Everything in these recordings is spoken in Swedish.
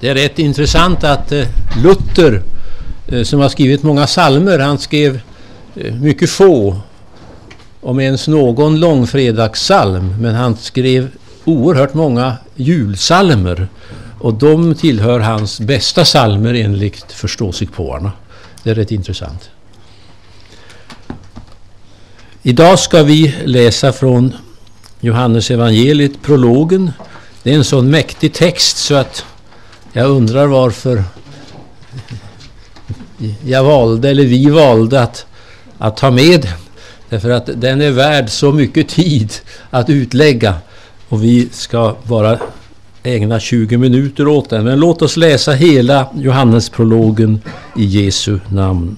Det är rätt intressant att eh, Luther, eh, som har skrivit många salmer, han skrev eh, mycket få, om ens någon långfredagssalm, men han skrev oerhört många julsalmer. Och de tillhör hans bästa salmer enligt förståsigpåarna. Det är rätt intressant. Idag ska vi läsa från Johannes evangeliet, prologen. Det är en sån mäktig text så att jag undrar varför jag valde, eller vi valde att, att ta med den. Därför att den är värd så mycket tid att utlägga. Och vi ska bara ägna 20 minuter åt den. Men låt oss läsa hela Johannesprologen i Jesu namn.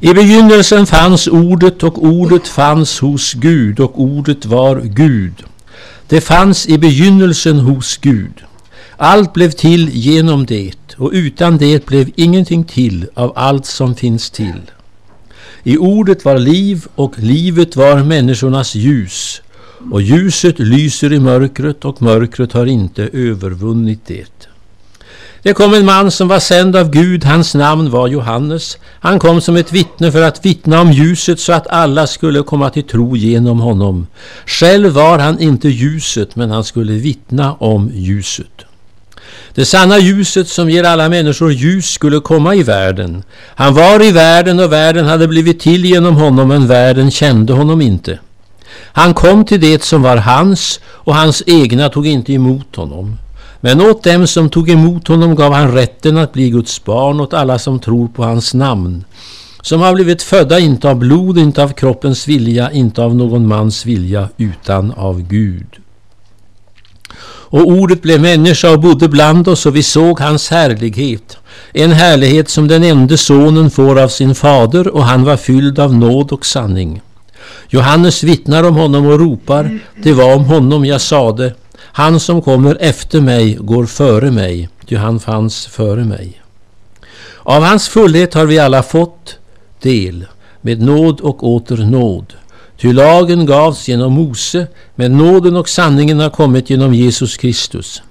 I begynnelsen fanns ordet och ordet fanns hos Gud och ordet var Gud. Det fanns i begynnelsen hos Gud. Allt blev till genom det och utan det blev ingenting till av allt som finns till. I ordet var liv och livet var människornas ljus och ljuset lyser i mörkret och mörkret har inte övervunnit det. Det kom en man som var sänd av Gud, hans namn var Johannes. Han kom som ett vittne för att vittna om ljuset så att alla skulle komma till tro genom honom. Själv var han inte ljuset, men han skulle vittna om ljuset. Det sanna ljuset som ger alla människor ljus skulle komma i världen. Han var i världen och världen hade blivit till genom honom, men världen kände honom inte. Han kom till det som var hans och hans egna tog inte emot honom. Men åt dem som tog emot honom gav han rätten att bli Guds barn åt alla som tror på hans namn. Som har blivit födda inte av blod, inte av kroppens vilja, inte av någon mans vilja, utan av Gud. Och ordet blev människa och bodde bland oss och vi såg hans härlighet. En härlighet som den enda sonen får av sin fader och han var fylld av nåd och sanning. Johannes vittnar om honom och ropar, det var om honom jag sade, han som kommer efter mig går före mig, ty han fanns före mig. Av hans fullhet har vi alla fått del, med nåd och åter nåd. Ty lagen gavs genom Mose, men nåden och sanningen har kommit genom Jesus Kristus.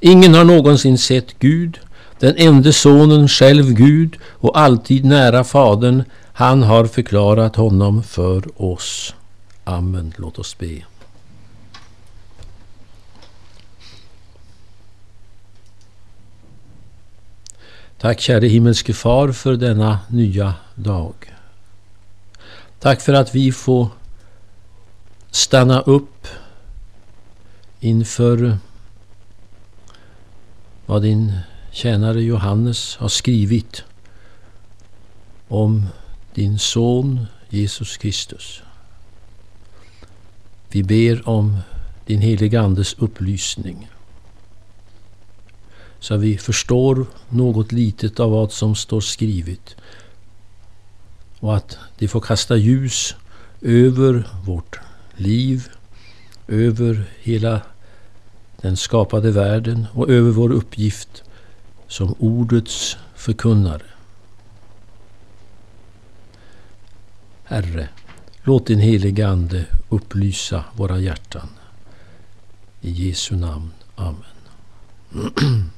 Ingen har någonsin sett Gud, den enda sonen själv Gud och alltid nära Fadern, han har förklarat honom för oss. Amen. Låt oss be. Tack käre himmelske Far för denna nya dag. Tack för att vi får stanna upp inför vad din tjänare Johannes har skrivit om din son Jesus Kristus. Vi ber om din heliga Andes upplysning så att vi förstår något litet av vad som står skrivet och att det får kasta ljus över vårt liv, över hela den skapade världen och över vår uppgift som ordets förkunnare. Herre, låt din helige Ande upplysa våra hjärtan. I Jesu namn. Amen.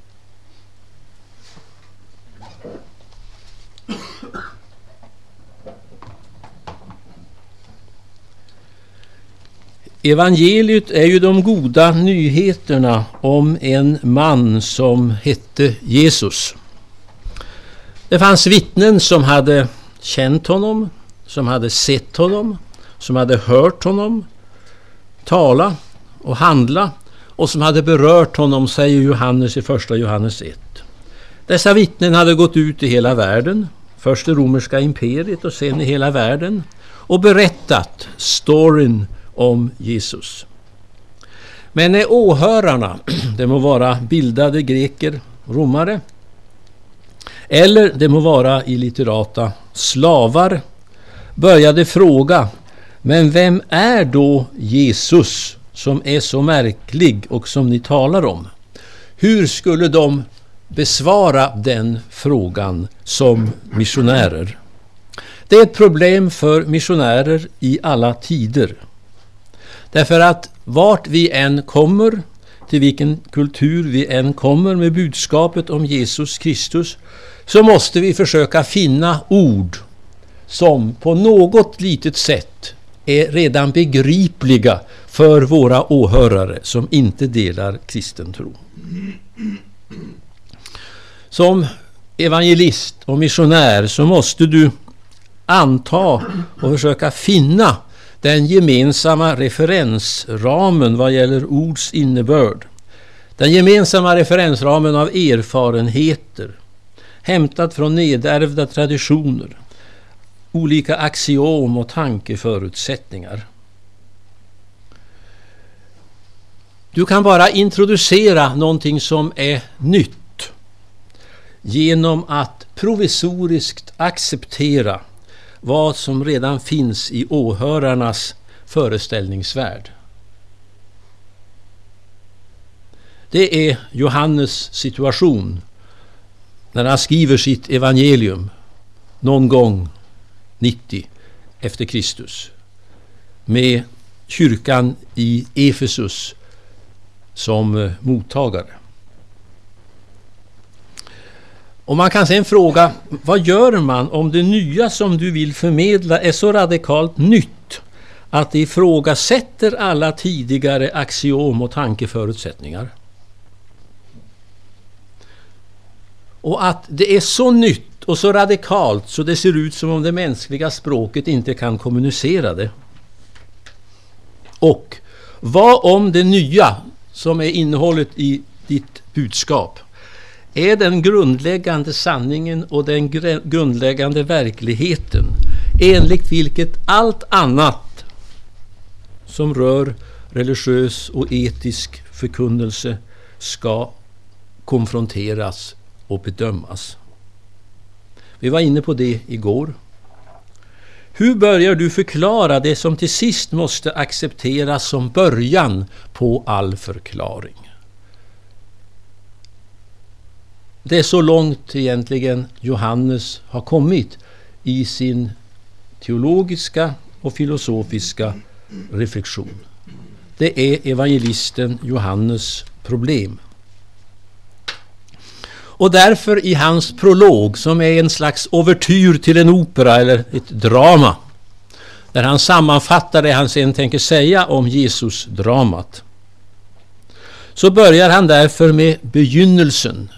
Evangeliet är ju de goda nyheterna om en man som hette Jesus. Det fanns vittnen som hade känt honom, som hade sett honom, som hade hört honom tala och handla och som hade berört honom, säger Johannes i första Johannes 1. Dessa vittnen hade gått ut i hela världen, först det romerska imperiet och sen i hela världen och berättat storyn om Jesus. Men när åhörarna, det må vara bildade greker, romare, eller det må vara illiterata slavar, började fråga Men vem är då Jesus som är så märklig och som ni talar om? Hur skulle de besvara den frågan som missionärer? Det är ett problem för missionärer i alla tider. Därför att vart vi än kommer, till vilken kultur vi än kommer med budskapet om Jesus Kristus, så måste vi försöka finna ord som på något litet sätt är redan begripliga för våra åhörare som inte delar kristen tro. Som evangelist och missionär så måste du anta och försöka finna den gemensamma referensramen vad gäller ords innebörd. Den gemensamma referensramen av erfarenheter hämtat från nedärvda traditioner, olika axiom och tankeförutsättningar. Du kan bara introducera någonting som är nytt genom att provisoriskt acceptera vad som redan finns i åhörarnas föreställningsvärld. Det är Johannes situation när han skriver sitt evangelium någon gång 90 efter Kristus med kyrkan i Efesus som mottagare. Och man kan sen fråga, vad gör man om det nya som du vill förmedla är så radikalt nytt att det ifrågasätter alla tidigare axiom och tankeförutsättningar? Och att det är så nytt och så radikalt så det ser ut som om det mänskliga språket inte kan kommunicera det. Och vad om det nya som är innehållet i ditt budskap är den grundläggande sanningen och den grundläggande verkligheten enligt vilket allt annat som rör religiös och etisk förkunnelse ska konfronteras och bedömas. Vi var inne på det igår. Hur börjar du förklara det som till sist måste accepteras som början på all förklaring? Det är så långt egentligen Johannes har kommit i sin teologiska och filosofiska reflektion. Det är evangelisten Johannes problem. Och därför i hans prolog, som är en slags overtyr till en opera eller ett drama, där han sammanfattar det han sen tänker säga om Jesus-dramat, så börjar han därför med begynnelsen,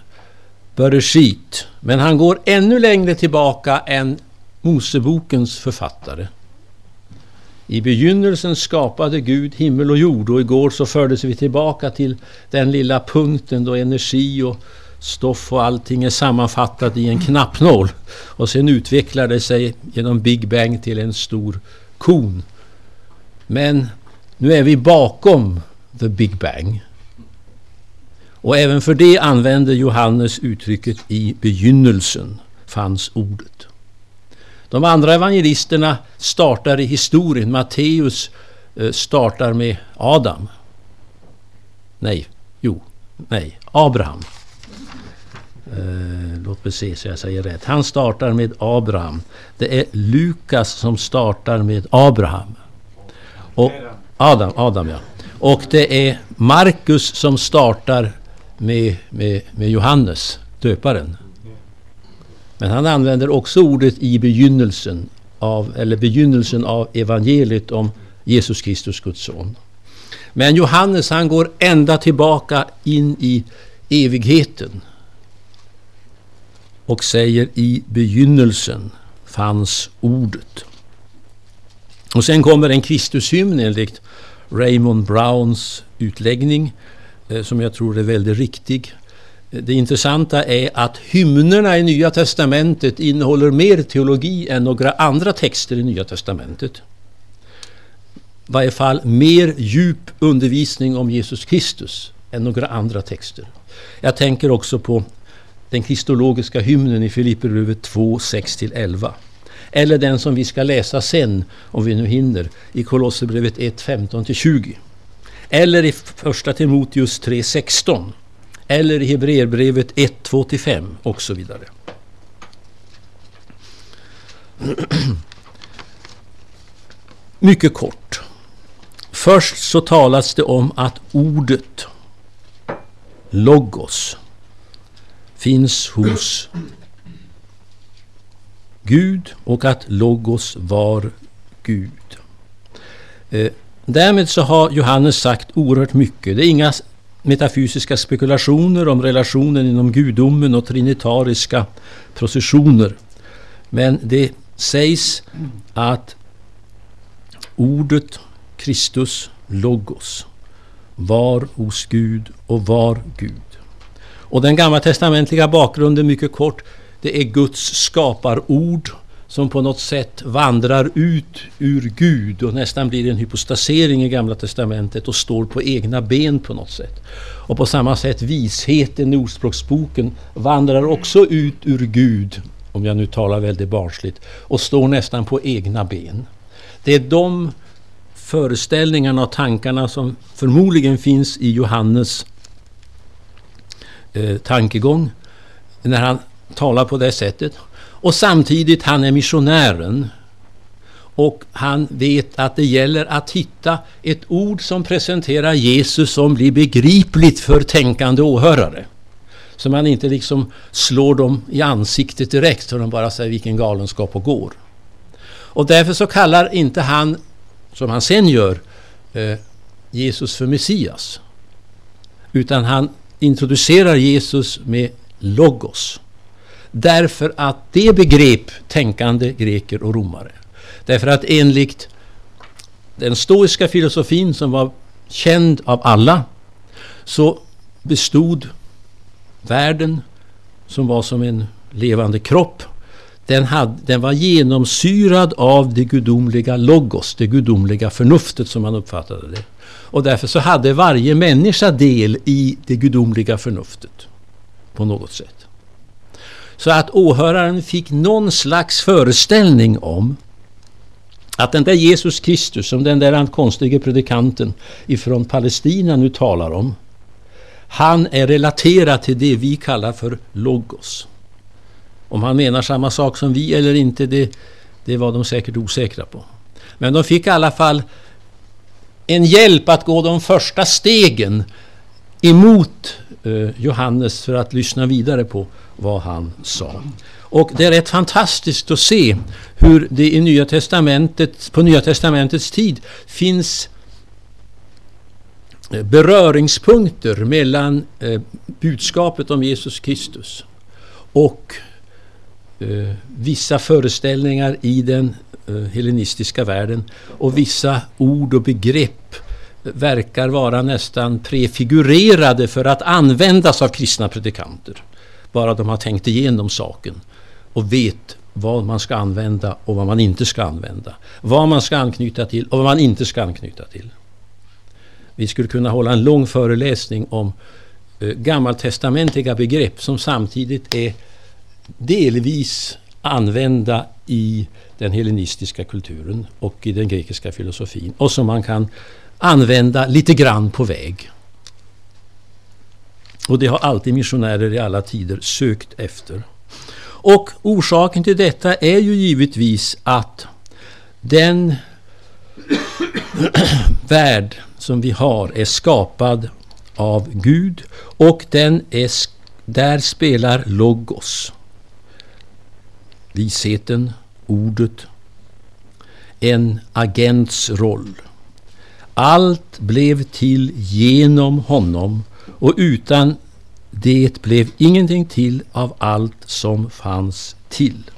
Bereshit, men han går ännu längre tillbaka än Mosebokens författare. I begynnelsen skapade Gud himmel och jord och igår så fördes vi tillbaka till den lilla punkten då energi och stoff och allting är sammanfattat i en knappnål. Och sen utvecklar det sig genom Big Bang till en stor kon. Men nu är vi bakom the Big Bang. Och även för det använder Johannes uttrycket i begynnelsen fanns ordet. De andra evangelisterna startar i historien. Matteus eh, startar med Adam. Nej, jo, nej, Abraham. Eh, låt mig se så jag säger rätt. Han startar med Abraham. Det är Lukas som startar med Abraham. Och Adam, Adam ja. Och det är Markus som startar med, med, med Johannes, döparen. Men han använder också ordet i begynnelsen av, eller begynnelsen av evangeliet om Jesus Kristus, Guds son. Men Johannes han går ända tillbaka in i evigheten och säger i begynnelsen fanns ordet. Och sen kommer en Kristushymn enligt Raymond Browns utläggning Eh, som jag tror är väldigt riktig. Eh, det intressanta är att hymnerna i Nya Testamentet innehåller mer teologi än några andra texter i Nya Testamentet. I varje fall mer djup undervisning om Jesus Kristus än några andra texter. Jag tänker också på den kristologiska hymnen i Filipperbrevet 2, 6-11. Eller den som vi ska läsa sen, om vi nu hinner, i Kolosserbrevet 1, 15-20. Eller i Första Timoteus 3.16. Eller i Hebreerbrevet 1.2-5. och så vidare. Mycket kort. Först så talas det om att ordet Logos finns hos Gud och att Logos var Gud. Eh, Därmed så har Johannes sagt oerhört mycket. Det är inga metafysiska spekulationer om relationen inom gudomen och trinitariska processioner. Men det sägs att ordet Kristus, Logos, var hos Gud och var Gud. Och den gammaltestamentliga bakgrunden mycket kort, det är Guds skaparord som på något sätt vandrar ut ur Gud och nästan blir en hypostasering i Gamla Testamentet och står på egna ben på något sätt. Och på samma sätt visheten i Ordspråksboken vandrar också ut ur Gud, om jag nu talar väldigt barnsligt, och står nästan på egna ben. Det är de föreställningarna och tankarna som förmodligen finns i Johannes eh, tankegång när han talar på det sättet. Och samtidigt, han är missionären. Och han vet att det gäller att hitta ett ord som presenterar Jesus som blir begripligt för tänkande åhörare. Så man inte liksom slår dem i ansiktet direkt så de bara säger vilken galenskap och går. Och därför så kallar inte han, som han sen gör, eh, Jesus för Messias. Utan han introducerar Jesus med Logos. Därför att det begrep tänkande greker och romare. Därför att enligt den stoiska filosofin som var känd av alla så bestod världen som var som en levande kropp den, hade, den var genomsyrad av det gudomliga logos, det gudomliga förnuftet som man uppfattade det. Och därför så hade varje människa del i det gudomliga förnuftet på något sätt. Så att åhöraren fick någon slags föreställning om att den där Jesus Kristus, som den där konstige predikanten ifrån Palestina nu talar om, han är relaterad till det vi kallar för logos. Om han menar samma sak som vi eller inte, det, det var de säkert osäkra på. Men de fick i alla fall en hjälp att gå de första stegen emot eh, Johannes för att lyssna vidare på vad han sa. Och det är rätt fantastiskt att se hur det i Nya Testamentet, på Nya Testamentets tid finns eh, beröringspunkter mellan eh, budskapet om Jesus Kristus och eh, vissa föreställningar i den hellenistiska världen och vissa ord och begrepp verkar vara nästan prefigurerade för att användas av kristna predikanter. Bara de har tänkt igenom saken och vet vad man ska använda och vad man inte ska använda. Vad man ska anknyta till och vad man inte ska anknyta till. Vi skulle kunna hålla en lång föreläsning om eh, gammaltestamentliga begrepp som samtidigt är delvis använda i den hellenistiska kulturen och i den grekiska filosofin och som man kan använda lite grann på väg. Och det har alltid missionärer i alla tider sökt efter. Och orsaken till detta är ju givetvis att den värld som vi har är skapad av Gud och den är, där spelar Logos visheten, ordet, en agents roll. Allt blev till genom honom och utan det blev ingenting till av allt som fanns till.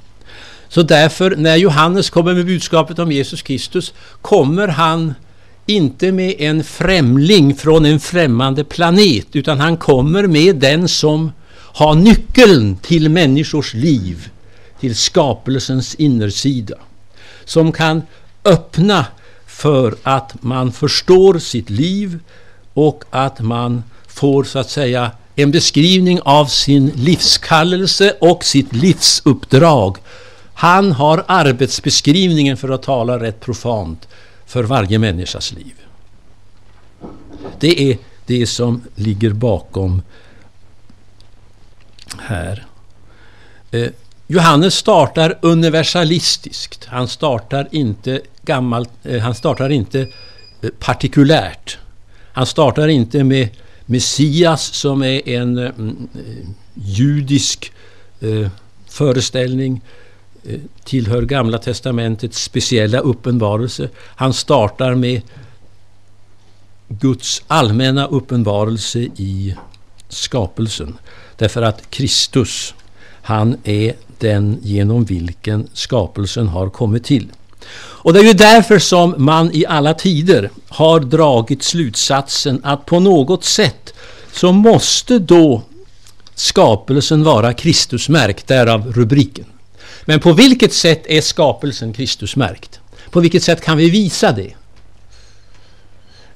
Så därför, när Johannes kommer med budskapet om Jesus Kristus, kommer han inte med en främling från en främmande planet, utan han kommer med den som har nyckeln till människors liv till skapelsens innersida. Som kan öppna för att man förstår sitt liv och att man får så att säga en beskrivning av sin livskallelse och sitt livsuppdrag. Han har arbetsbeskrivningen, för att tala rätt profant, för varje människas liv. Det är det som ligger bakom här. Eh, Johannes startar universalistiskt. Han startar inte, gammalt, eh, han startar inte eh, partikulärt. Han startar inte med Messias som är en eh, mm, eh, judisk eh, föreställning eh, tillhör Gamla testamentets speciella uppenbarelse. Han startar med Guds allmänna uppenbarelse i skapelsen. Därför att Kristus, han är den genom vilken skapelsen har kommit till. Och det är ju därför som man i alla tider har dragit slutsatsen att på något sätt så måste då skapelsen vara Kristusmärkt, därav rubriken. Men på vilket sätt är skapelsen Kristusmärkt? På vilket sätt kan vi visa det?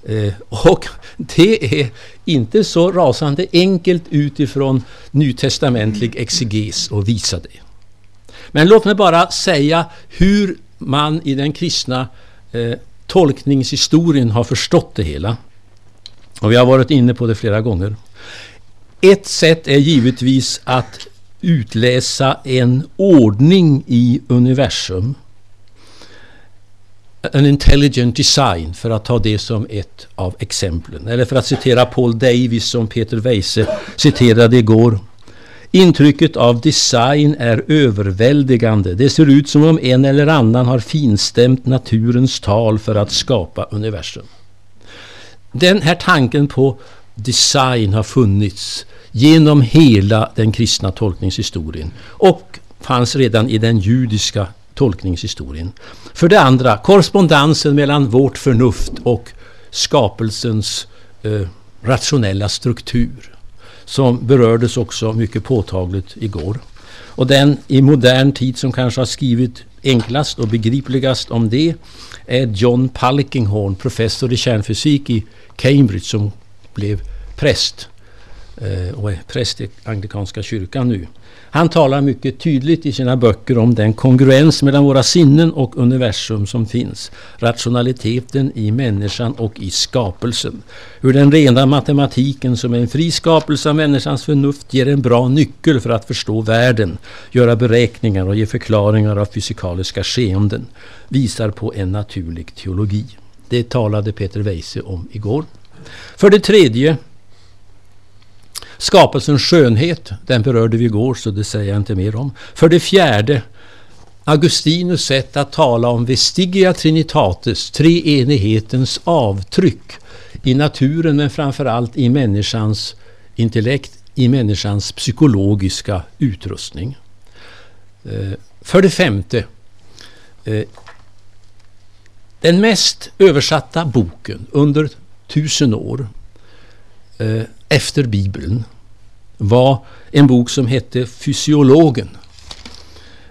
Eh, och det är inte så rasande enkelt utifrån nytestamentlig exeges att visa det. Men låt mig bara säga hur man i den kristna eh, tolkningshistorien har förstått det hela. Och vi har varit inne på det flera gånger. Ett sätt är givetvis att utläsa en ordning i universum. En intelligent design, för att ta det som ett av exemplen. Eller för att citera Paul Davis som Peter Weise citerade igår. Intrycket av design är överväldigande. Det ser ut som om en eller annan har finstämt naturens tal för att skapa universum. Den här tanken på design har funnits genom hela den kristna tolkningshistorien och fanns redan i den judiska tolkningshistorien. För det andra, korrespondensen mellan vårt förnuft och skapelsens eh, rationella struktur som berördes också mycket påtagligt igår. Och den i modern tid som kanske har skrivit enklast och begripligast om det är John Palkinghorn, professor i kärnfysik i Cambridge som blev präst eh, och är präst i anglikanska kyrkan nu. Han talar mycket tydligt i sina böcker om den kongruens mellan våra sinnen och universum som finns. Rationaliteten i människan och i skapelsen. Hur den rena matematiken som är en fri skapelse av människans förnuft ger en bra nyckel för att förstå världen, göra beräkningar och ge förklaringar av fysikaliska skeenden. Visar på en naturlig teologi. Det talade Peter Weise om igår. För det tredje Skapelsens skönhet, den berörde vi igår så det säger jag inte mer om. För det fjärde, Augustinus sätt att tala om vestigia trinitatis, treenighetens avtryck i naturen men framförallt i människans intellekt, i människans psykologiska utrustning. Eh, för det femte, eh, den mest översatta boken under tusen år eh, efter Bibeln var en bok som hette Fysiologen.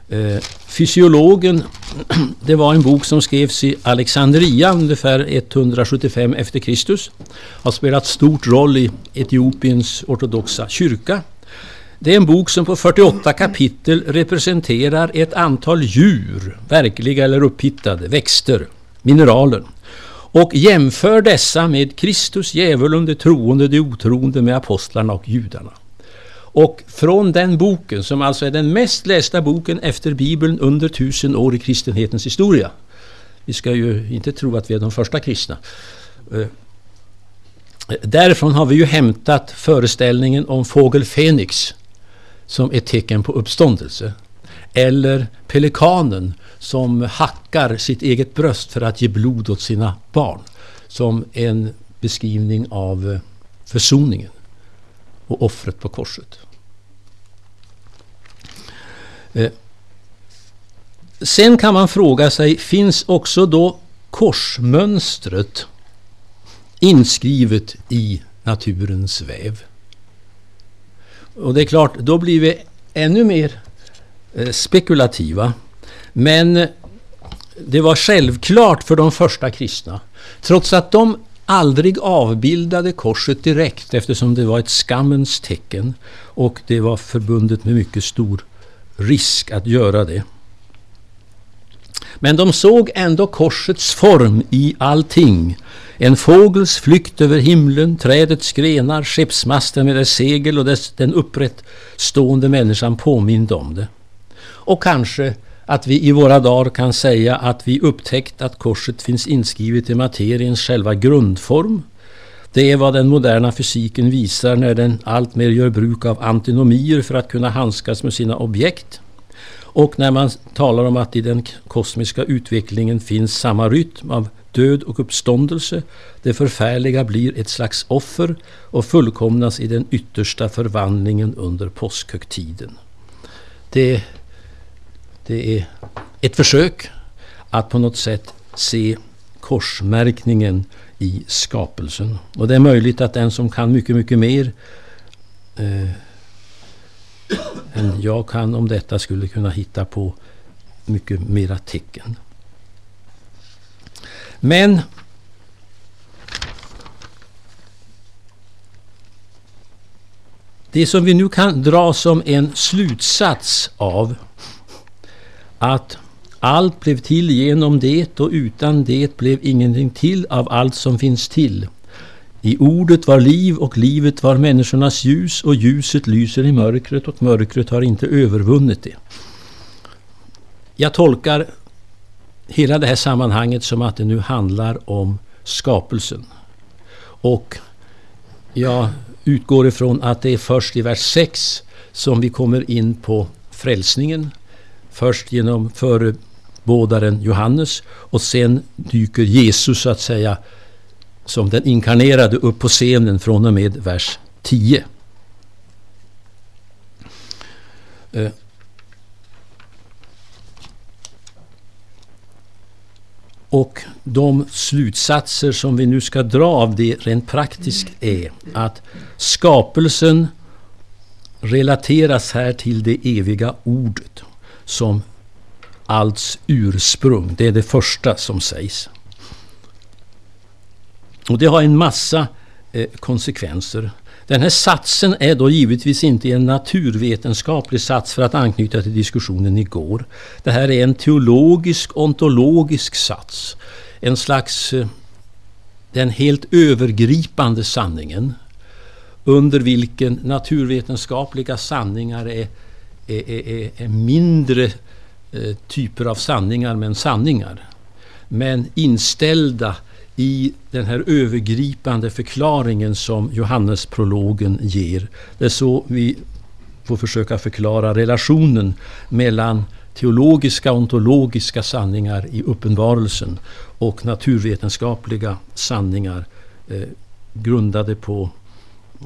Eh, Fysiologen det var en bok som skrevs i Alexandria ungefär 175 efter Kristus. Har spelat stort roll i Etiopiens ortodoxa kyrka. Det är en bok som på 48 kapitel representerar ett antal djur, verkliga eller upphittade, växter, mineraler och jämför dessa med Kristus, djävulen, de troende, de otroende, med apostlarna och judarna. Och från den boken, som alltså är den mest lästa boken efter Bibeln under tusen år i kristenhetens historia. Vi ska ju inte tro att vi är de första kristna. Eh, därifrån har vi ju hämtat föreställningen om fågel Fenix som ett tecken på uppståndelse. Eller pelikanen som hackar sitt eget bröst för att ge blod åt sina barn. Som en beskrivning av eh, försoningen och offret på korset. Eh, sen kan man fråga sig, finns också då korsmönstret inskrivet i naturens väv? Och det är klart, då blir vi ännu mer Eh, spekulativa. Men det var självklart för de första kristna, trots att de aldrig avbildade korset direkt eftersom det var ett skammens tecken och det var förbundet med mycket stor risk att göra det. Men de såg ändå korsets form i allting. En fågels flykt över himlen, trädets grenar, skeppsmasten med dess segel och dess, den upprättstående människan påminde om det. Och kanske att vi i våra dagar kan säga att vi upptäckt att korset finns inskrivet i materiens själva grundform. Det är vad den moderna fysiken visar när den alltmer gör bruk av antinomier för att kunna handskas med sina objekt. Och när man talar om att i den kosmiska utvecklingen finns samma rytm av död och uppståndelse. Det förfärliga blir ett slags offer och fullkomnas i den yttersta förvandlingen under påskhögtiden. Det, det är ett försök att på något sätt se korsmärkningen i skapelsen. Och det är möjligt att den som kan mycket, mycket mer eh, än jag kan om detta skulle kunna hitta på mycket mera tecken. Men det som vi nu kan dra som en slutsats av att allt blev till genom det och utan det blev ingenting till av allt som finns till. I ordet var liv och livet var människornas ljus och ljuset lyser i mörkret och mörkret har inte övervunnit det. Jag tolkar hela det här sammanhanget som att det nu handlar om skapelsen. Och jag utgår ifrån att det är först i vers 6 som vi kommer in på frälsningen. Först genom förebådaren Johannes och sen dyker Jesus så att säga som den inkarnerade upp på scenen från och med vers 10. Eh. Och de slutsatser som vi nu ska dra av det rent praktiskt är att skapelsen relateras här till det eviga ordet som allts ursprung. Det är det första som sägs. Och det har en massa eh, konsekvenser. Den här satsen är då givetvis inte en naturvetenskaplig sats för att anknyta till diskussionen igår. Det här är en teologisk, ontologisk sats. En slags eh, den helt övergripande sanningen under vilken naturvetenskapliga sanningar är, är, är, är mindre eh, typer av sanningar men sanningar. Men inställda i den här övergripande förklaringen som Johannesprologen ger. Det är så vi får försöka förklara relationen mellan teologiska ontologiska sanningar i uppenbarelsen och naturvetenskapliga sanningar eh, grundade på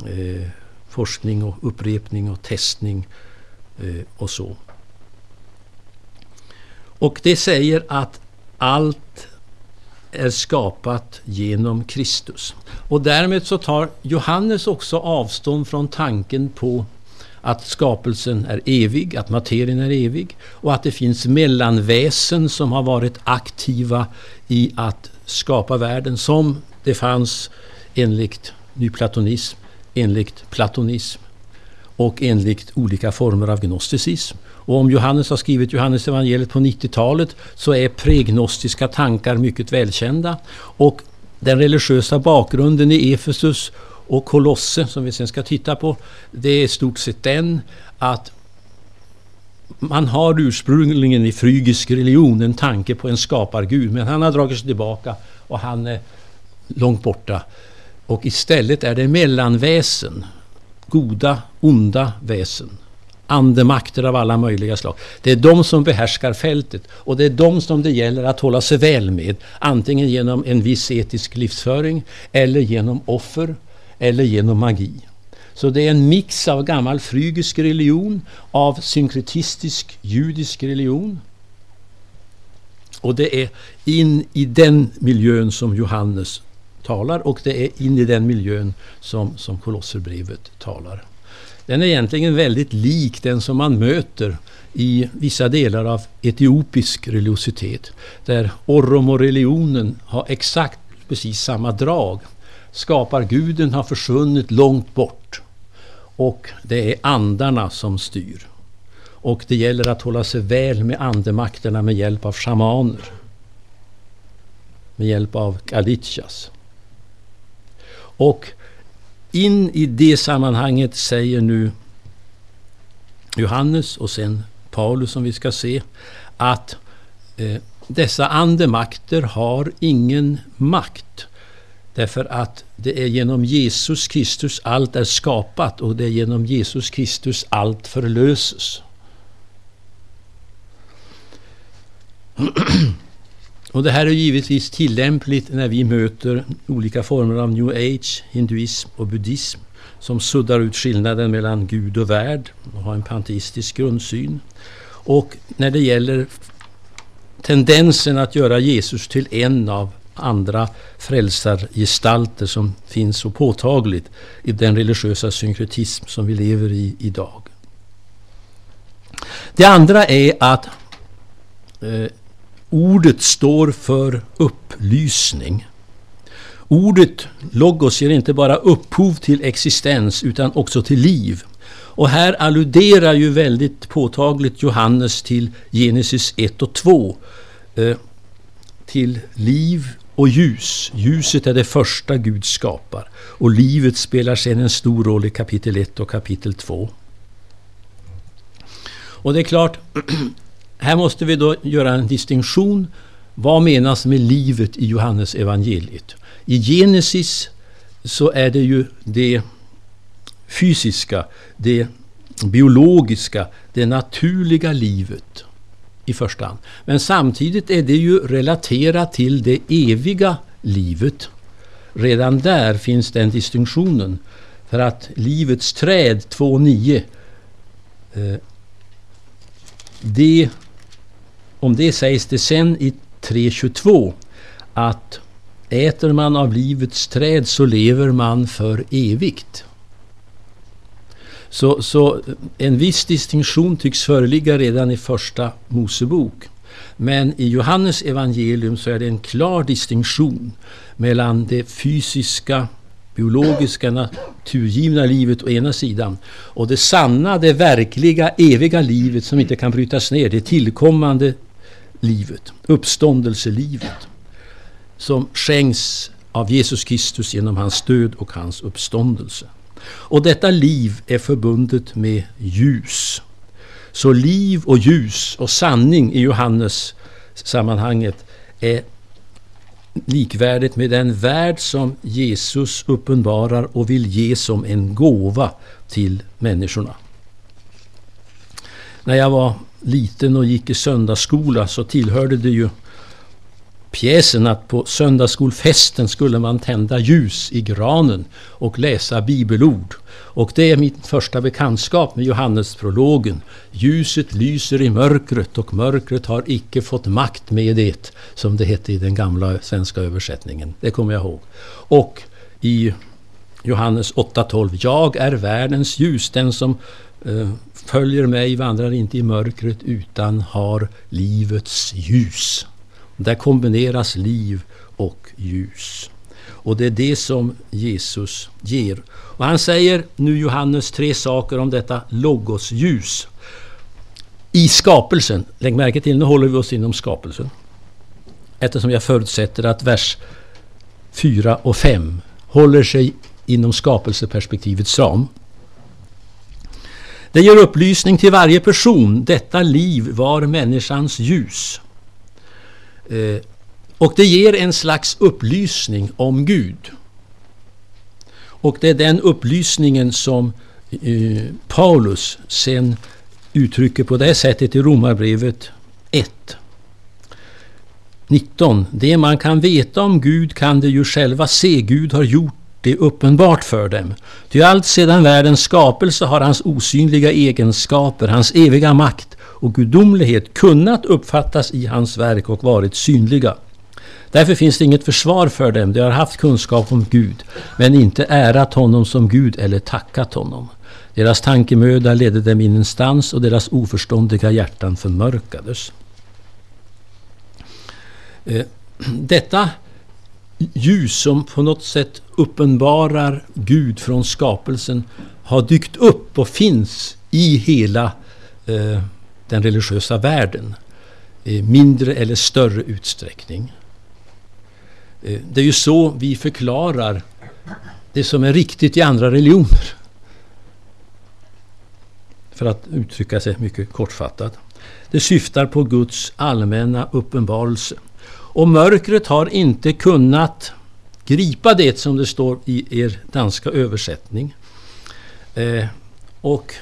eh, forskning och upprepning och testning eh, Eh, och så. Och det säger att allt är skapat genom Kristus. Och därmed så tar Johannes också avstånd från tanken på att skapelsen är evig, att materien är evig och att det finns mellanväsen som har varit aktiva i att skapa världen som det fanns enligt nyplatonism, enligt platonism och enligt olika former av gnosticism. Och om Johannes har skrivit Johannes evangeliet på 90-talet så är pregnostiska tankar mycket välkända. Och den religiösa bakgrunden i Efesus och Kolosse som vi sen ska titta på, det är i stort sett den att man har ursprungligen i frygisk religion en tanke på en skapargud men han har dragit sig tillbaka och han är långt borta. Och istället är det mellanväsen, goda, onda väsen andemakter av alla möjliga slag. Det är de som behärskar fältet och det är de som det gäller att hålla sig väl med. Antingen genom en viss etisk livsföring eller genom offer eller genom magi. Så det är en mix av gammal frygisk religion, av synkretistisk judisk religion. Och det är in i den miljön som Johannes talar och det är in i den miljön som, som Kolosserbrevet talar. Den är egentligen väldigt lik den som man möter i vissa delar av etiopisk religiositet. Där Oromo-religionen har exakt precis samma drag. Skaparguden har försvunnit långt bort. Och det är andarna som styr. Och det gäller att hålla sig väl med andemakterna med hjälp av shamaner. Med hjälp av Kalichas. Och in i det sammanhanget säger nu Johannes och sen Paulus som vi ska se att eh, dessa andemakter har ingen makt Därför att det är genom Jesus Kristus allt är skapat och det är genom Jesus Kristus allt förlöses. Och det här är givetvis tillämpligt när vi möter olika former av new age, hinduism och buddhism som suddar ut skillnaden mellan Gud och värld och har en panteistisk grundsyn. Och när det gäller tendensen att göra Jesus till en av andra frälsargestalter som finns så påtagligt i den religiösa synkretism som vi lever i idag. Det andra är att eh, ordet står för upplysning. Ordet logos ger inte bara upphov till existens utan också till liv. Och här alluderar ju väldigt påtagligt Johannes till Genesis 1 och 2. Eh, till liv och ljus. Ljuset är det första Gud skapar. Och livet spelar sedan en stor roll i kapitel 1 och kapitel 2. Och det är klart, här måste vi då göra en distinktion. Vad menas med livet i Johannes evangeliet? I Genesis så är det ju det fysiska, det biologiska, det naturliga livet i första hand. Men samtidigt är det ju relaterat till det eviga livet. Redan där finns den distinktionen. För att livets träd 2.9 eh, det, om det sägs det sen i 3.22 att äter man av livets träd så lever man för evigt. Så, så en viss distinktion tycks föreligga redan i första Mosebok. Men i Johannes evangelium så är det en klar distinktion mellan det fysiska, biologiska, naturgivna livet å ena sidan och det sanna, det verkliga, eviga livet som inte kan brytas ner, det tillkommande livet, uppståndelselivet som skänks av Jesus Kristus genom hans död och hans uppståndelse. Och detta liv är förbundet med ljus. Så liv och ljus och sanning i Johannes sammanhanget är likvärdigt med den värld som Jesus uppenbarar och vill ge som en gåva till människorna. När jag var liten och gick i söndagsskola så tillhörde det ju pjäsen att på söndagsskolfesten skulle man tända ljus i granen och läsa bibelord. Och det är min första bekantskap med Johannesprologen. Ljuset lyser i mörkret och mörkret har icke fått makt med det, som det hette i den gamla svenska översättningen. Det kommer jag ihåg. Och i Johannes 8.12. Jag är världens ljus. Den som eh, följer mig vandrar inte i mörkret utan har livets ljus. Där kombineras liv och ljus. Och det är det som Jesus ger. Och han säger nu Johannes tre saker om detta logosljus. I skapelsen, lägg märke till nu håller vi oss inom skapelsen. Eftersom jag förutsätter att vers 4 och 5 håller sig inom skapelseperspektivets ram. Det ger upplysning till varje person. Detta liv var människans ljus. Eh, och det ger en slags upplysning om Gud. Och det är den upplysningen som eh, Paulus sen uttrycker på det sättet i Romarbrevet 1. 19. Det man kan veta om Gud kan de ju själva se. Gud har gjort det uppenbart för dem. Ty allt sedan världens skapelse har hans osynliga egenskaper, hans eviga makt och gudomlighet kunnat uppfattas i hans verk och varit synliga. Därför finns det inget försvar för dem. De har haft kunskap om Gud, men inte ärat honom som Gud eller tackat honom. Deras tankemöda ledde dem ingenstans och deras oförståndiga hjärtan förmörkades. Eh, detta ljus som på något sätt uppenbarar Gud från skapelsen har dykt upp och finns i hela eh, den religiösa världen i mindre eller större utsträckning. Eh, det är ju så vi förklarar det som är riktigt i andra religioner. För att uttrycka sig mycket kortfattat. Det syftar på Guds allmänna uppenbarelse. Och mörkret har inte kunnat gripa det som det står i er danska översättning. Eh, och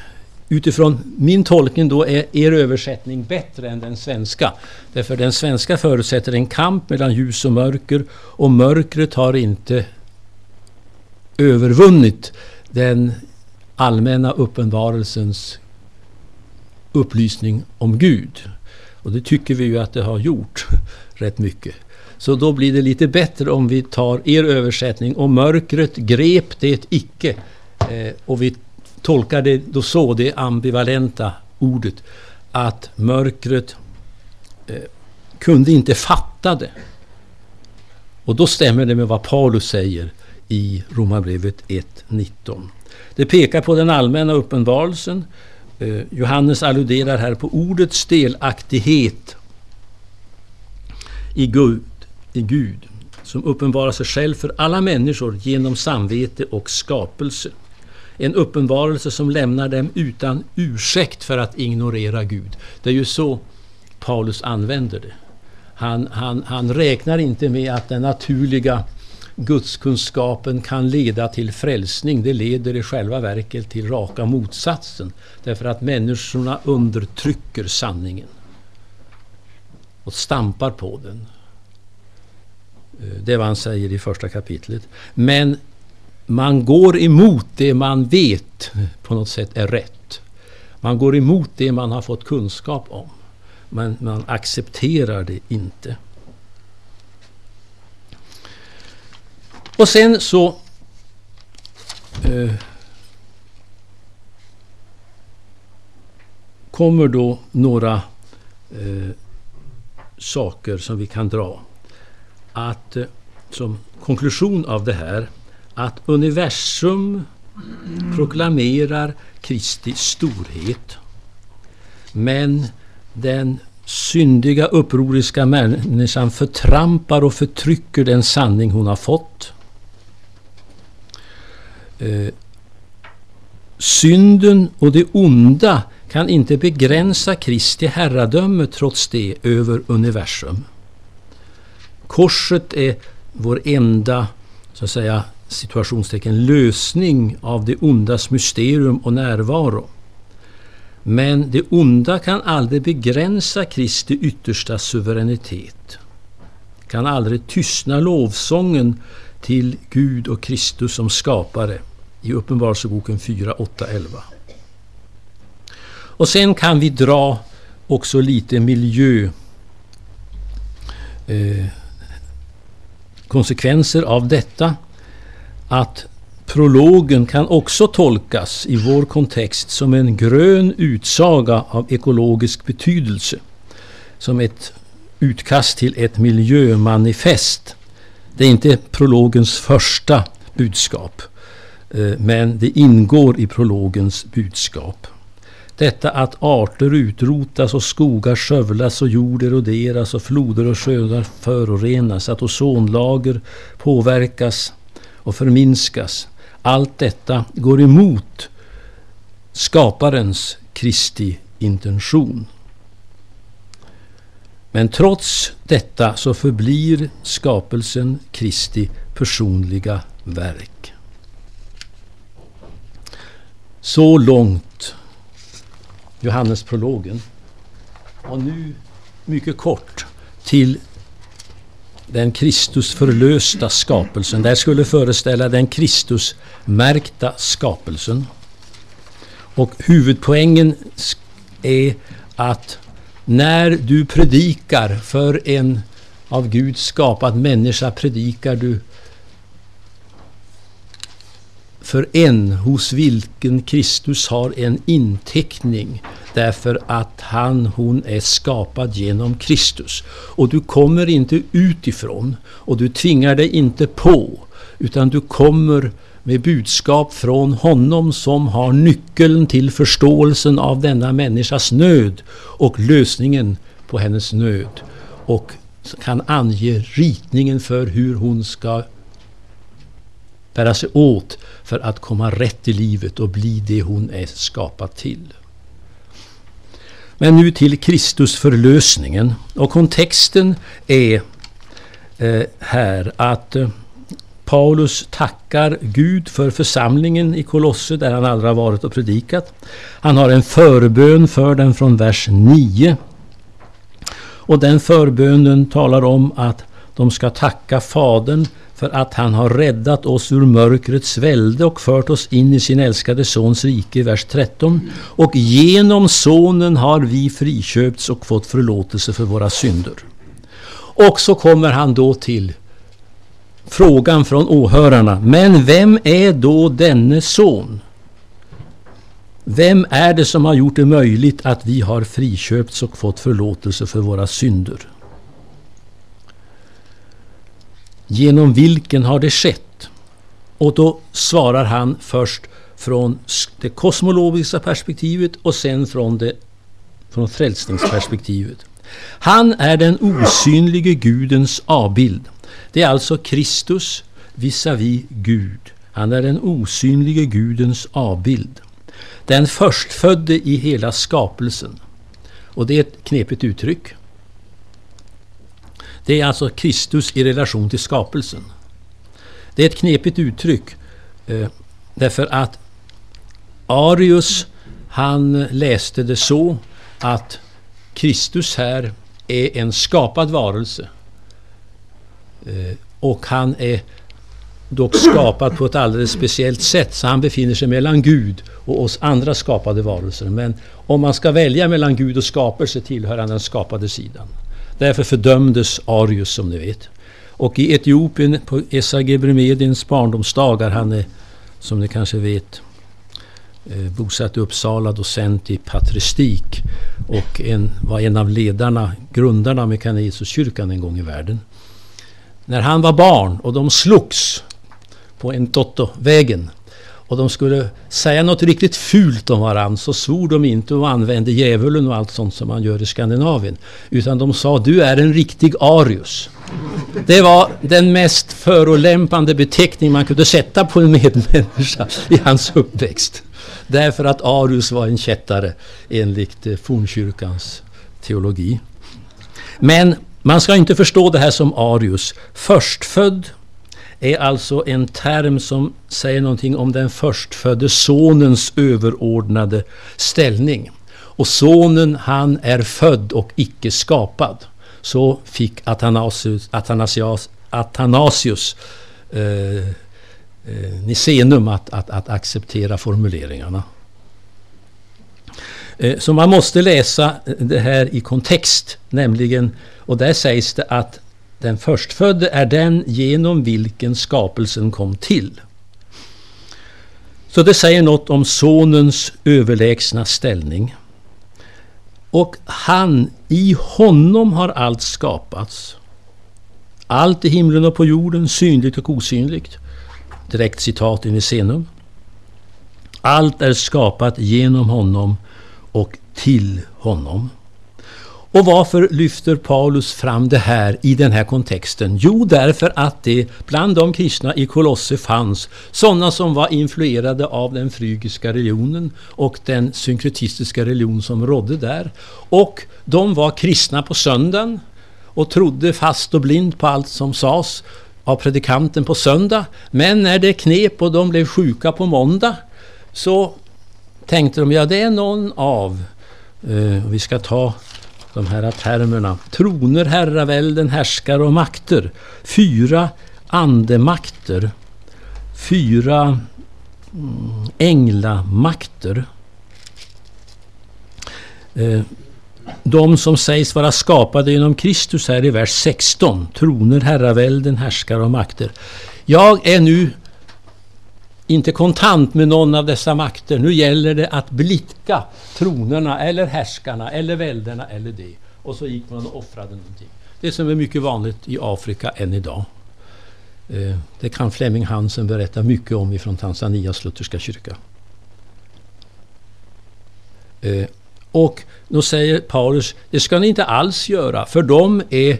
utifrån min tolkning då är er översättning bättre än den svenska. Därför den svenska förutsätter en kamp mellan ljus och mörker och mörkret har inte övervunnit den allmänna uppenbarelsens upplysning om Gud. Och det tycker vi ju att det har gjort rätt mycket. Så då blir det lite bättre om vi tar er översättning och mörkret grep det icke. Eh, och vi tolkar det då så, det ambivalenta ordet, att mörkret eh, kunde inte fatta det. Och då stämmer det med vad Paulus säger i Romarbrevet 1.19. Det pekar på den allmänna uppenbarelsen. Eh, Johannes alluderar här på ordets delaktighet i Gud, i Gud som uppenbarar sig själv för alla människor genom samvete och skapelse. En uppenbarelse som lämnar dem utan ursäkt för att ignorera Gud. Det är ju så Paulus använder det. Han, han, han räknar inte med att den naturliga gudskunskapen kan leda till frälsning. Det leder i själva verket till raka motsatsen. Därför att människorna undertrycker sanningen. Och stampar på den. Eh, det är vad han säger i första kapitlet. Men man går emot det man vet på något sätt är rätt. Man går emot det man har fått kunskap om. Men man accepterar det inte. Och sen så eh, kommer då några eh, saker som vi kan dra. Att eh, som konklusion av det här att universum proklamerar Kristi storhet. Men den syndiga upproriska människan förtrampar och förtrycker den sanning hon har fått. Eh, synden och det onda kan inte begränsa Kristi herradöme trots det över universum. Korset är vår enda så att säga situationstecken lösning av det ondas mysterium och närvaro. Men det onda kan aldrig begränsa Kristi yttersta suveränitet. Kan aldrig tystna lovsången till Gud och Kristus som skapare i Uppenbarelseboken 4, 8, 11. Och sen kan vi dra också lite miljö eh, konsekvenser av detta att prologen kan också tolkas i vår kontext som en grön utsaga av ekologisk betydelse. Som ett utkast till ett miljömanifest. Det är inte prologens första budskap. Eh, men det ingår i prologens budskap. Detta att arter utrotas och skogar skövlas och jord eroderas och floder och sjöar förorenas, att ozonlager påverkas och förminskas. Allt detta går emot skaparens Kristi intention. Men trots detta så förblir skapelsen Kristi personliga verk. Så långt Johannesprologen. Och nu mycket kort till den Kristusförlösta skapelsen. Det skulle föreställa den Kristusmärkta skapelsen. Och huvudpoängen är att när du predikar för en av Gud skapad människa predikar du för en hos vilken Kristus har en inteckning därför att han, hon är skapad genom Kristus. Och du kommer inte utifrån och du tvingar dig inte på utan du kommer med budskap från honom som har nyckeln till förståelsen av denna människas nöd och lösningen på hennes nöd och kan ange ritningen för hur hon ska bära sig åt för att komma rätt i livet och bli det hon är skapad till. Men nu till Kristus förlösningen. Och kontexten är eh, här att eh, Paulus tackar Gud för församlingen i Kolosse där han aldrig har varit och predikat. Han har en förbön för den från vers 9. Och den förbönen talar om att de ska tacka Fadern för att han har räddat oss ur mörkrets välde och fört oss in i sin älskade Sons rike, vers 13. Och genom Sonen har vi friköpts och fått förlåtelse för våra synder. Och så kommer han då till frågan från åhörarna. Men vem är då denne son? Vem är det som har gjort det möjligt att vi har friköpts och fått förlåtelse för våra synder? Genom vilken har det skett? Och då svarar han först från det kosmologiska perspektivet och sen från, det, från frälsningsperspektivet. Han är den osynlige Gudens avbild. Det är alltså Kristus visavi Gud. Han är den osynlige Gudens avbild. Den förstfödde i hela skapelsen. Och det är ett knepigt uttryck. Det är alltså Kristus i relation till skapelsen. Det är ett knepigt uttryck eh, därför att Arius han läste det så att Kristus här är en skapad varelse. Eh, och han är dock skapad på ett alldeles speciellt sätt, så han befinner sig mellan Gud och oss andra skapade varelser. Men om man ska välja mellan Gud och skapelse tillhör han den skapade sidan. Därför fördömdes Arius som ni vet. Och i Etiopien på Esa Gebremedins barndomsdagar, han är som ni kanske vet eh, bosatt i Uppsala, docent i patristik och en, var en av ledarna, grundarna av Mekanesuskyrkan en gång i världen. När han var barn och de slogs på en Toto-vägen och de skulle säga något riktigt fult om varandra så svor de inte och använde djävulen och allt sånt som man gör i Skandinavien. Utan de sa du är en riktig arius. Det var den mest förolämpande beteckning man kunde sätta på en medmänniska i hans uppväxt. Därför att arius var en kättare enligt eh, fornkyrkans teologi. Men man ska inte förstå det här som arius. Förstfödd är alltså en term som säger någonting om den förstfödde sonens överordnade ställning. Och sonen han är född och icke skapad. Så fick Athanasius, Athanasius, Athanasius eh, eh, Nicenum att, att, att acceptera formuleringarna. Eh, så man måste läsa det här i kontext, nämligen, och där sägs det att den förstfödde är den genom vilken skapelsen kom till. Så det säger något om sonens överlägsna ställning. Och han, i honom har allt skapats. Allt i himlen och på jorden, synligt och osynligt. Direkt citat in i Senum. Allt är skapat genom honom och till honom. Och varför lyfter Paulus fram det här i den här kontexten? Jo, därför att det bland de kristna i Kolosse fanns sådana som var influerade av den frygiska religionen och den synkretistiska religion som rådde där. Och de var kristna på söndagen och trodde fast och blind på allt som sades av predikanten på söndag. Men när det knep och de blev sjuka på måndag så tänkte de, ja det är någon av, eh, vi ska ta de här termerna. Troner, herravälden, härskare och makter. Fyra andemakter. Fyra mm, änglamakter. Eh, de som sägs vara skapade genom Kristus här i vers 16. Troner, herravälden, härskare och makter. Jag är nu inte kontant med någon av dessa makter. Nu gäller det att blicka tronerna eller härskarna eller välderna eller det. Och så gick man och offrade någonting. Det som är mycket vanligt i Afrika än idag. Eh, det kan Flemming Hansen berätta mycket om ifrån Tanzanias lutherska kyrka. Eh, och då säger Paulus, det ska ni inte alls göra, för de är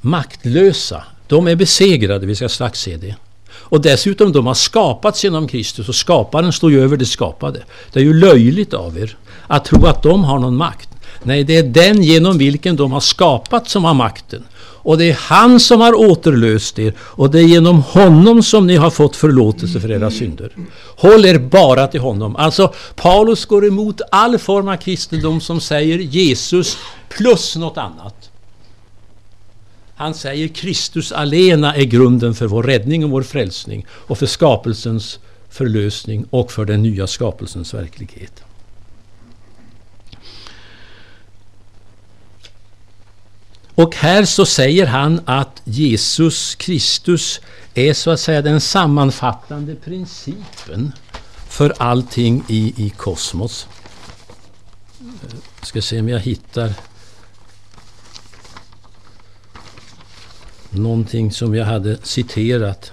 maktlösa. De är besegrade, vi ska strax se det. Och dessutom, de har skapats genom Kristus och skaparen står ju över det skapade. Det är ju löjligt av er att tro att de har någon makt. Nej, det är den genom vilken de har skapat som har makten. Och det är han som har återlöst er och det är genom honom som ni har fått förlåtelse för era synder. Håll er bara till honom. Alltså Paulus går emot all form av kristendom som säger Jesus plus något annat. Han säger Kristus alena är grunden för vår räddning och vår frälsning och för skapelsens förlösning och för den nya skapelsens verklighet. Och här så säger han att Jesus Kristus är så att säga den sammanfattande principen för allting i, i kosmos. Jag ska se om jag hittar någonting som jag hade citerat.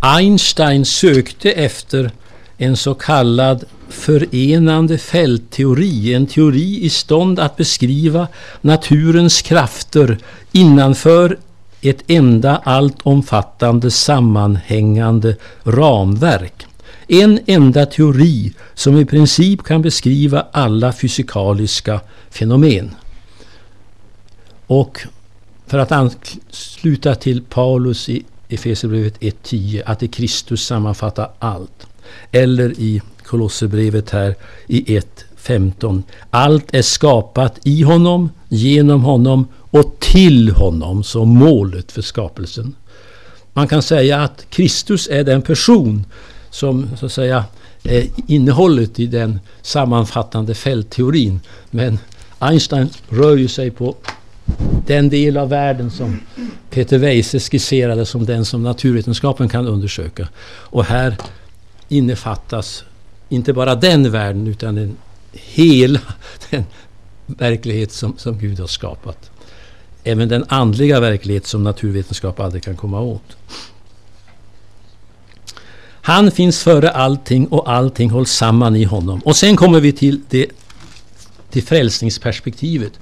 Einstein sökte efter en så kallad förenande fältteori, en teori i stånd att beskriva naturens krafter innanför ett enda alltomfattande sammanhängande ramverk. En enda teori som i princip kan beskriva alla fysikaliska fenomen. Och för att ansluta till Paulus i Efesierbrevet 1.10 att i Kristus sammanfattar allt. Eller i Kolosserbrevet här i 1.15. Allt är skapat i honom, genom honom och till honom som målet för skapelsen. Man kan säga att Kristus är den person som så att säga är innehållet i den sammanfattande fältteorin. Men Einstein rör ju sig på den del av världen som Peter Weise skisserade som den som naturvetenskapen kan undersöka. Och här innefattas inte bara den världen utan den, hela den verklighet som, som Gud har skapat. Även den andliga verklighet som naturvetenskap aldrig kan komma åt. Han finns före allting och allting hålls samman i honom. Och sen kommer vi till, det, till frälsningsperspektivet.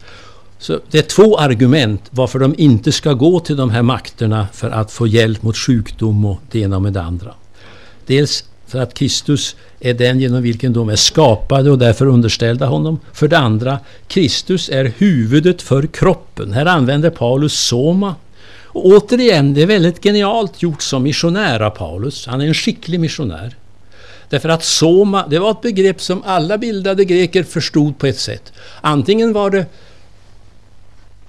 Så det är två argument varför de inte ska gå till de här makterna för att få hjälp mot sjukdom och det ena med det andra. Dels för att Kristus är den genom vilken de är skapade och därför underställda honom. För det andra, Kristus är huvudet för kroppen. Här använder Paulus soma. Och återigen, det är väldigt genialt gjort som missionär av Paulus. Han är en skicklig missionär. Därför att soma, det var ett begrepp som alla bildade greker förstod på ett sätt. Antingen var det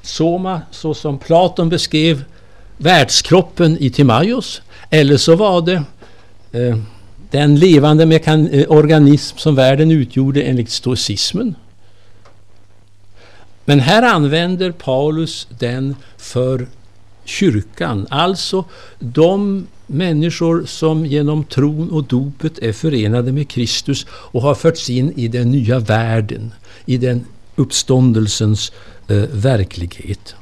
soma, så som Platon beskrev världskroppen i Timaios, eller så var det eh, den levande mekan- eh, organism som världen utgjorde enligt stoicismen. Men här använder Paulus den för kyrkan, alltså de människor som genom tron och dopet är förenade med Kristus och har förts in i den nya världen, i den uppståndelsens eh, verklighet.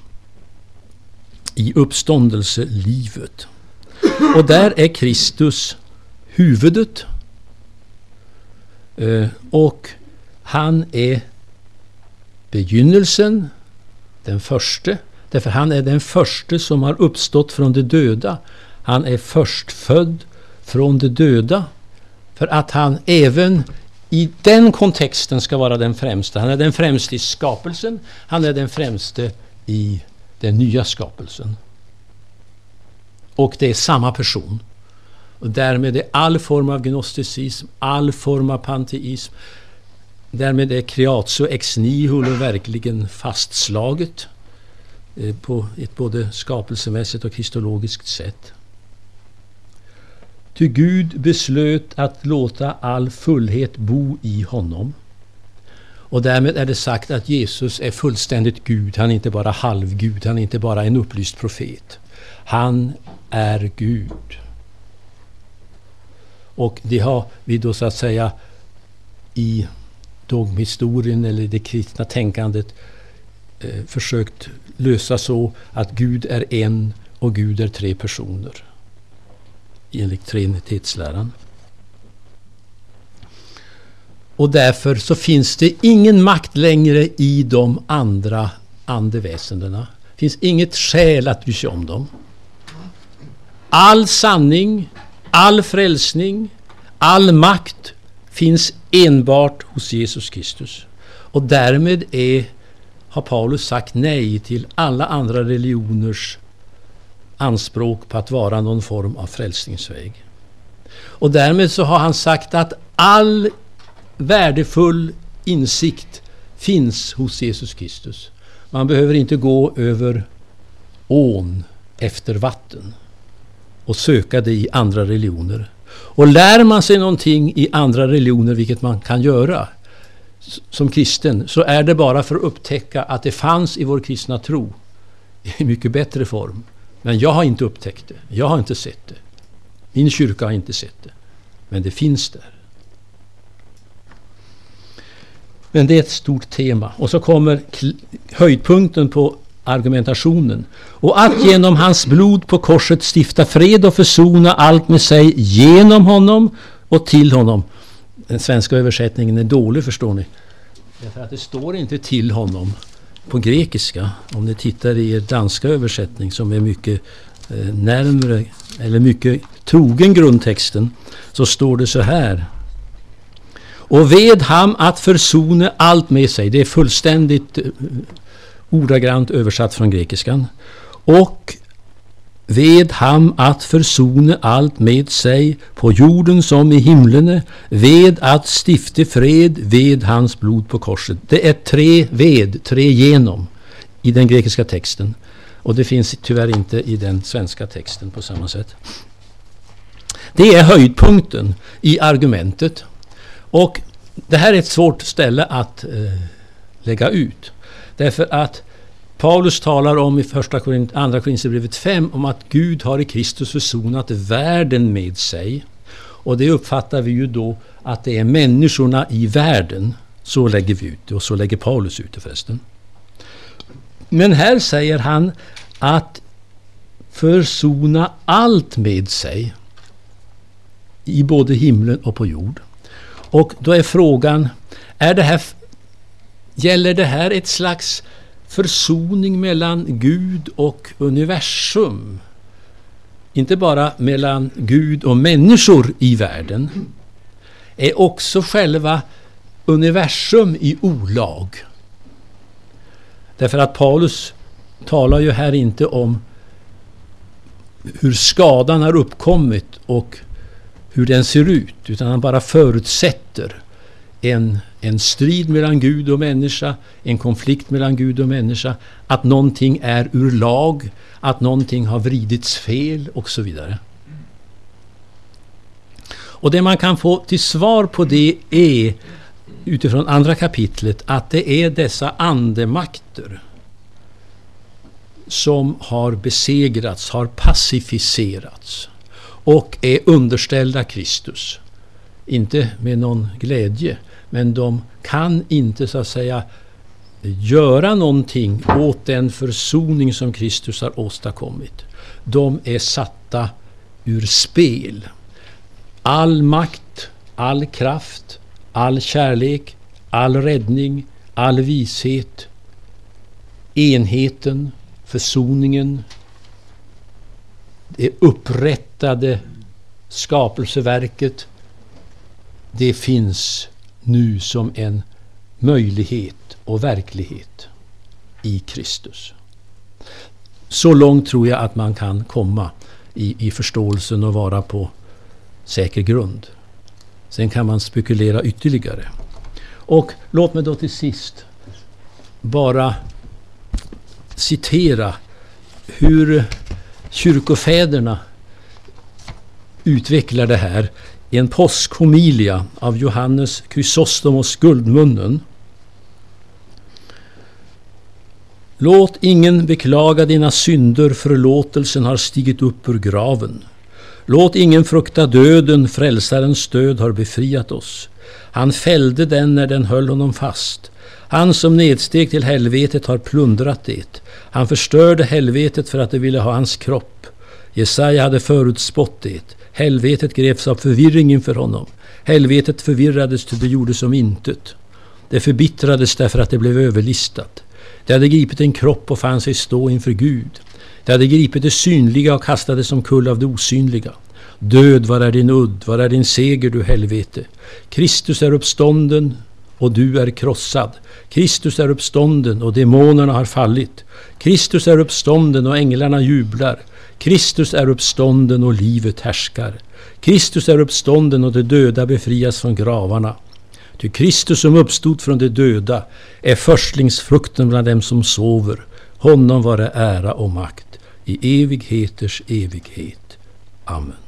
I uppståndelselivet. Och där är Kristus huvudet. Eh, och han är begynnelsen, den förste. Därför han är den förste som har uppstått från de döda. Han är förstfödd från de döda. För att han även i den kontexten ska vara den främste. Han är den främste i skapelsen. Han är den främste i den nya skapelsen. Och det är samma person. Och därmed är all form av gnosticism, all form av panteism, därmed är creatio ex nihilo verkligen fastslaget eh, på ett både skapelsemässigt och kristologiskt sätt. Ty Gud beslöt att låta all fullhet bo i honom. Och därmed är det sagt att Jesus är fullständigt Gud. Han är inte bara halvgud, han är inte bara en upplyst profet. Han är Gud. Och det har vi då så att säga i dogmhistorien eller det kristna tänkandet eh, försökt lösa så att Gud är en och Gud är tre personer. Enligt trinitetsläran. Och därför så finns det ingen makt längre i de andra andeväsendena. Det finns inget skäl att bry sig om dem. All sanning All frälsning, all makt finns enbart hos Jesus Kristus. Och därmed är, har Paulus sagt nej till alla andra religioners anspråk på att vara någon form av frälsningsväg. Och därmed så har han sagt att all värdefull insikt finns hos Jesus Kristus. Man behöver inte gå över ån efter vatten och söka det i andra religioner. Och lär man sig någonting i andra religioner, vilket man kan göra som kristen, så är det bara för att upptäcka att det fanns i vår kristna tro i mycket bättre form. Men jag har inte upptäckt det. Jag har inte sett det. Min kyrka har inte sett det. Men det finns där. Men det är ett stort tema. Och så kommer höjdpunkten på argumentationen. Och att genom hans blod på korset stifta fred och försona allt med sig genom honom och till honom. Den svenska översättningen är dålig förstår ni. Därför att det står inte till honom på grekiska. Om ni tittar i er danska översättning som är mycket eh, närmre eller mycket trogen grundtexten så står det så här. Och ved ham att försona allt med sig. Det är fullständigt eh, ordagrant översatt från grekiskan. Och ved ham att försona allt med sig på jorden som i himlen, ved att stifte fred ved hans blod på korset. Det är tre ved, tre genom i den grekiska texten. Och det finns tyvärr inte i den svenska texten på samma sätt. Det är höjdpunkten i argumentet. Och det här är ett svårt ställe att eh, lägga ut. Därför att Paulus talar om i första Korint, andra Korinthierbrevet 5 om att Gud har i Kristus försonat världen med sig. Och det uppfattar vi ju då att det är människorna i världen. Så lägger vi ut det och så lägger Paulus ut det förresten. Men här säger han att försona allt med sig i både himlen och på jord. Och då är frågan, är det här, gäller det här ett slags försoning mellan Gud och universum? Inte bara mellan Gud och människor i världen. Är också själva universum i olag? Därför att Paulus talar ju här inte om hur skadan har uppkommit och hur den ser ut, utan han bara förutsätter en, en strid mellan Gud och människa, en konflikt mellan Gud och människa, att någonting är ur lag, att någonting har vridits fel och så vidare. Och det man kan få till svar på det är utifrån andra kapitlet att det är dessa andemakter som har besegrats, har pacificerats och är underställda Kristus. Inte med någon glädje, men de kan inte så att säga göra någonting åt den försoning som Kristus har åstadkommit. De är satta ur spel. All makt, all kraft, all kärlek, all räddning, all vishet, enheten, försoningen, det upprättade skapelseverket, det finns nu som en möjlighet och verklighet i Kristus. Så långt tror jag att man kan komma i, i förståelsen och vara på säker grund. Sen kan man spekulera ytterligare. Och låt mig då till sist bara citera hur kyrkofäderna utvecklar det här i en påskhomilia av Johannes Chrysostomos Guldmunnen. Låt ingen beklaga dina synder, förlåtelsen har stigit upp ur graven. Låt ingen frukta döden, frälsarens död har befriat oss. Han fällde den när den höll honom fast. Han som nedsteg till helvetet har plundrat det. Han förstörde helvetet för att det ville ha hans kropp. Jesaja hade förutspått det. Helvetet greps av förvirring inför honom. Helvetet förvirrades till det gjorde som intet. Det förbittrades därför att det blev överlistat. Det hade gripit en kropp och fann sig stå inför Gud. Det hade gripit det synliga och kastades omkull av det osynliga. Död, var är din udd? Var är din seger, du helvete? Kristus är uppstånden och du är krossad. Kristus är uppstånden och demonerna har fallit. Kristus är uppstånden och änglarna jublar. Kristus är uppstånden och livet härskar. Kristus är uppstånden och de döda befrias från gravarna. Ty Kristus som uppstod från de döda är förstlingsfrukten bland dem som sover. Honom vare ära och makt i evigheters evighet. Amen.